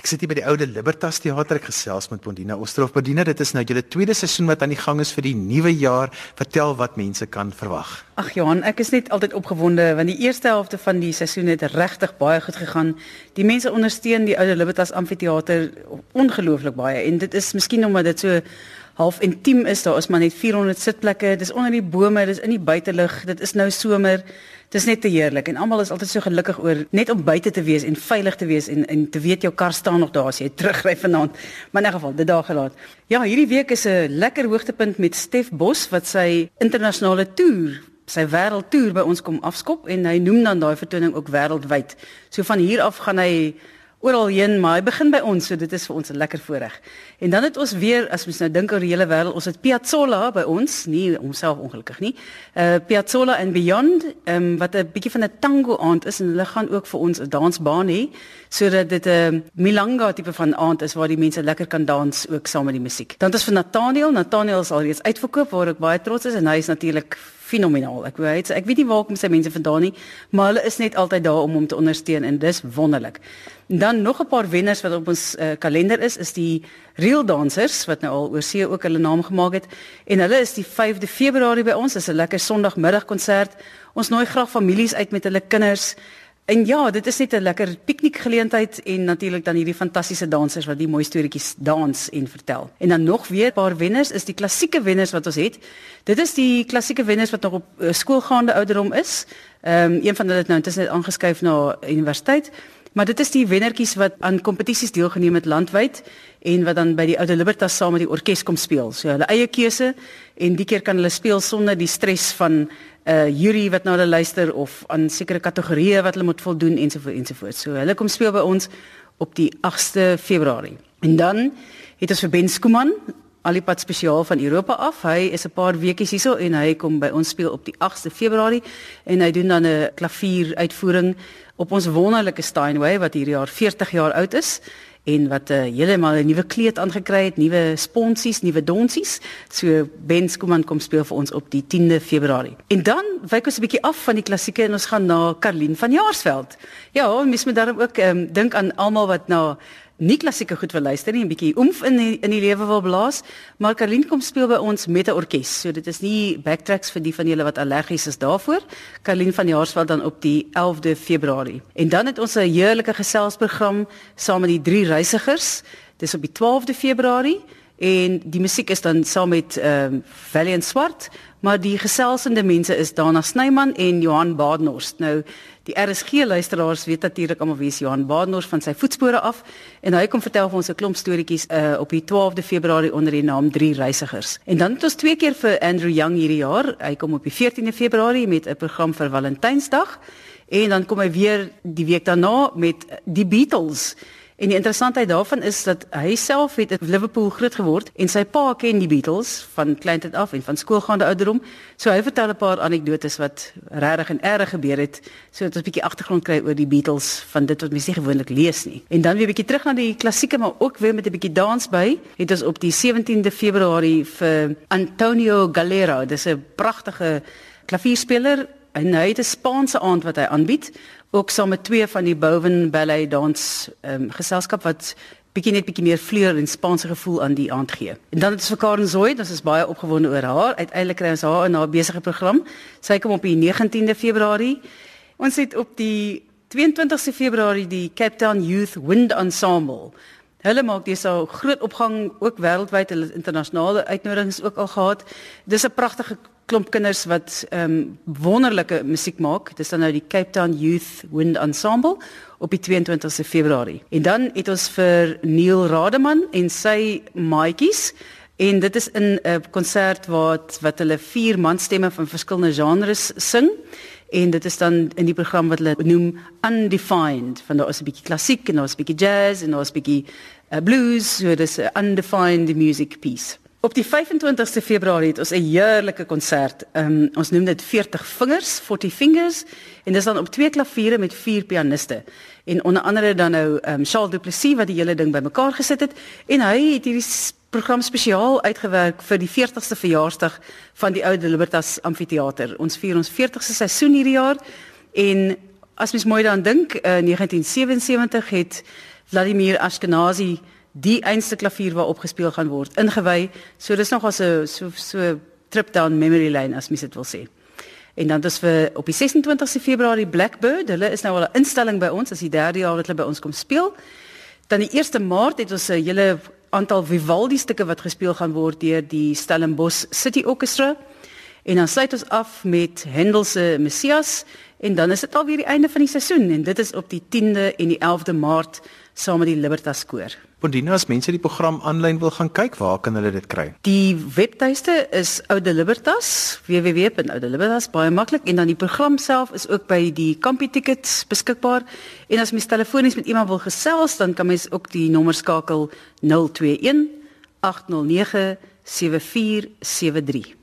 Ek sit hier by die oude Libertas Theater ek gesels met Bondina Osterhof. Bondina, dit is nou julle tweede seisoen wat aan die gang is vir die nuwe jaar. Vertel wat mense kan verwag. Ag Johan, ek is net altyd opgewonde want die eerste helfte van die seisoen het regtig baie goed gegaan. Die mense ondersteun die oude Libertas Amfitheater ongelooflik baie en dit is miskien omdat dit so half intiem is. Daar is maar net 400 sitplekke. Dis onder die bome, dis in die buitelug. Dit is nou somer. Dis net te heerlik en almal is altyd so gelukkig oor net om buite te wees en veilig te wees en en te weet jou kar staan nog daar as jy terugry vanaand. Maar in 'n geval, dit daar gelaat. Ja, hierdie week is 'n lekker hoogtepunt met Stef Bos wat sy internasionale toer sy wêreldtoer by ons kom afskop en hy noem dan daai vertoning ook wêreldwyd. So van hier af gaan hy oral heen, maar hy begin by ons, so dit is vir ons 'n lekker voorreg. En dan het ons weer, as mens nou dink oor die hele wêreld, ons het Piazzolla by ons, nie homself ongelukkig nie. Uh Piazzolla and Beyond, um, wat 'n bietjie van 'n tango aand is en hulle gaan ook vir ons 'n dansbaan hê, sodat dit 'n uh, milanga tipe van aand is waar die mense lekker kan dans ook saam met die musiek. Dan het ons vir Nathaniel, Nathaniel is alreeds uitverkoop waar ek baie trots is en hy is natuurlik fenomenaal. Ek weet ek weet nie waar kom sy mense vandaan nie, maar hulle is net altyd daar om hom te ondersteun en dis wonderlik. Dan nog 'n paar wenners wat op ons uh, kalender is, is die Real Dancers wat nou al oor see ook hulle naam gemaak het en hulle is die 5de Februarie by ons. Dis 'n lekker Sondagmiddagkonsert. Ons nooi graag families uit met hulle kinders. En ja, dit is net 'n lekker piknikgeleentheid en natuurlik dan hierdie fantastiese dansers wat die mooi storieetjies dans en vertel. En dan nog weer 'n paar wenners is die klassieke wenners wat ons het. Dit is die klassieke wenners wat nog op uh, skoolgaande ouderdom is. Ehm um, een van hulle het nou intussen aangeskuif na universiteit. Maar dit is die wennertjies wat aan kompetisies deelgeneem het landwyd en wat dan by die Oude Libertas saam met die orkes kom speel. So hulle eie keuse en die keer kan hulle speel sonder die stres van 'n uh, jury wat na hulle luister of aan sekere kategorieë wat hulle moet voldoen ensovoorts ensovoorts. So hulle kom speel by ons op die 8ste Februarie. En dan het ons vir Ben Skuman alipad spesiaal van Europa af. Hy is 'n paar weekies hierso en hy kom by ons speel op die 8ste Februarie en hy doen dan 'n klavier uitvoering op ons wonderlike Steinway wat hierdie jaar 40 jaar oud is en wat uh, heeltemal 'n nuwe kleed aangekry het, nuwe sponsies, nuwe donsies. So Ben Skuman kom speel vir ons op die 10de Februarie. En dan wyk ons 'n bietjie af van die klassieke en ons gaan na Karlien van Jaarsveld. Ja, mens moet daarom ook um, dink aan almal wat na nie klassieke goed wil luister nie, 'n bietjie oomf in die, in die lewe wil blaas, maar Karlien kom speel by ons met 'n orkes. So dit is nie backtracks vir die van julle wat allergies is daarvoor. Karlien van Jaarsveld dan op die 11de Februarie. En dan het ons 'n heerlike geselsprogram saam met die drie reisigers. Dis op die 12de Februarie en die musiek is dan saam met ehm um, Valiant Swart, maar die geselsende mense is Dana Snyman en Johan Badenhorst. Nou die RSG luisteraars weet natuurlik almal wie is Johan Badenhorst van sy voetspore af en hy kom vertel vir ons 'n klomp storieetjies uh, op die 12de Februarie onder die naam Drie Reisigers. En dan het ons twee keer vir Andrew Young hierdie jaar. Hy kom op die 14de Februarie met 'n program vir Valentynsdag en dan kom hy weer die week daarna met die Beatles. En die interessantheid daarvan is dat hy self het in Liverpool groot geword en sy pa ken die Beatles van kleintyd af en van skoolgaande ouderdom. So hy vertel 'n paar anekdotes wat regtig en erg gebeur het, sodat ons 'n bietjie agtergrond kry oor die Beatles van dit wat mense nie gewoonlik lees nie. En dan weer 'n bietjie terug na die klassieke maar ook weer met 'n bietjie dans by. Het ons op die 17de Februarie vir Antonio Galera, dis 'n pragtige klavierspeler en hy het 'n Spaanse aand wat hy aanbied ook saam met twee van die Bowen Ballet dans ehm um, geselskap wat bietjie net bietjie meer vleur en Spaanse gevoel aan die aand gee. En dan het ons vir Karen Zoid, ons is baie opgewonde oor haar. Uiteindelik kry ons haar in haar besige program. Sy kom op die 19de Februarie. Ons het op die 22ste Februarie die Cape Town Youth Wind Ensemble. Hulle maak dis 'n groot opgang ook wêreldwyd, hulle internasionale uitnodigings ook al gehad. Dis 'n pragtige klomp kinders wat ehm um, wonderlike musiek maak. Dit is dan nou die Cape Town Youth Wind Ensemble op die 22ste Februarie. En dan het ons vir Neil Rademan en sy maatjies en dit is in 'n konsert wat wat hulle vier manstemme van verskillende genres sing. En dit is dan in die program wat hulle noem Undefined. Van daar is 'n bietjie klassiek en daar's 'n bietjie jazz en daar's 'n bietjie uh, blues. So dis 'n undefined music piece. Op die 25ste Februarie het ons 'n heerlike konsert. Um, ons noem dit 40 vingers, 40 fingers en dis dan op twee klaviere met vier pianiste. En onder andere dan nou um, Charles Duplessis wat die hele ding bymekaar gesit het en hy het hierdie program spesiaal uitgewerk vir die 40ste verjaarsdag van die Oude Libertas Amfitheater. Ons vier ons 40ste seisoen hierdie jaar en as mens mooi daaraan dink, uh, 1977 het Vladimir Ashkenazi die einste klavier waarop gespeel gaan word ingewy. So dis nog as 'n so so trip down memory lane as mens dit wil sê. En dan dis vir op die 26ste Februarie Blackbird. Hulle is nou al 'n instelling by ons as die derde jaar wat hulle by ons kom speel. Dan die 1 Maart het ons 'n hele aantal Vivaldi stukke wat gespeel gaan word deur die Stellenbosch City Orchestra. En dan sluit ons af met Handel se Messias en dan is dit alweer die einde van die seisoen en dit is op die 10de en die 11de Maart saam met die Libertas koor. Bondina as mense die program aanlyn wil gaan kyk, waar kan hulle dit kry? Die webtuiste is Oude Libertas, www.oudeliberatas baie maklik en dan die program self is ook by die Campy Tickets beskikbaar. En as mens telefonies met iemand wil gesels, dan kan mens ook die nommer skakel 021 809 7473.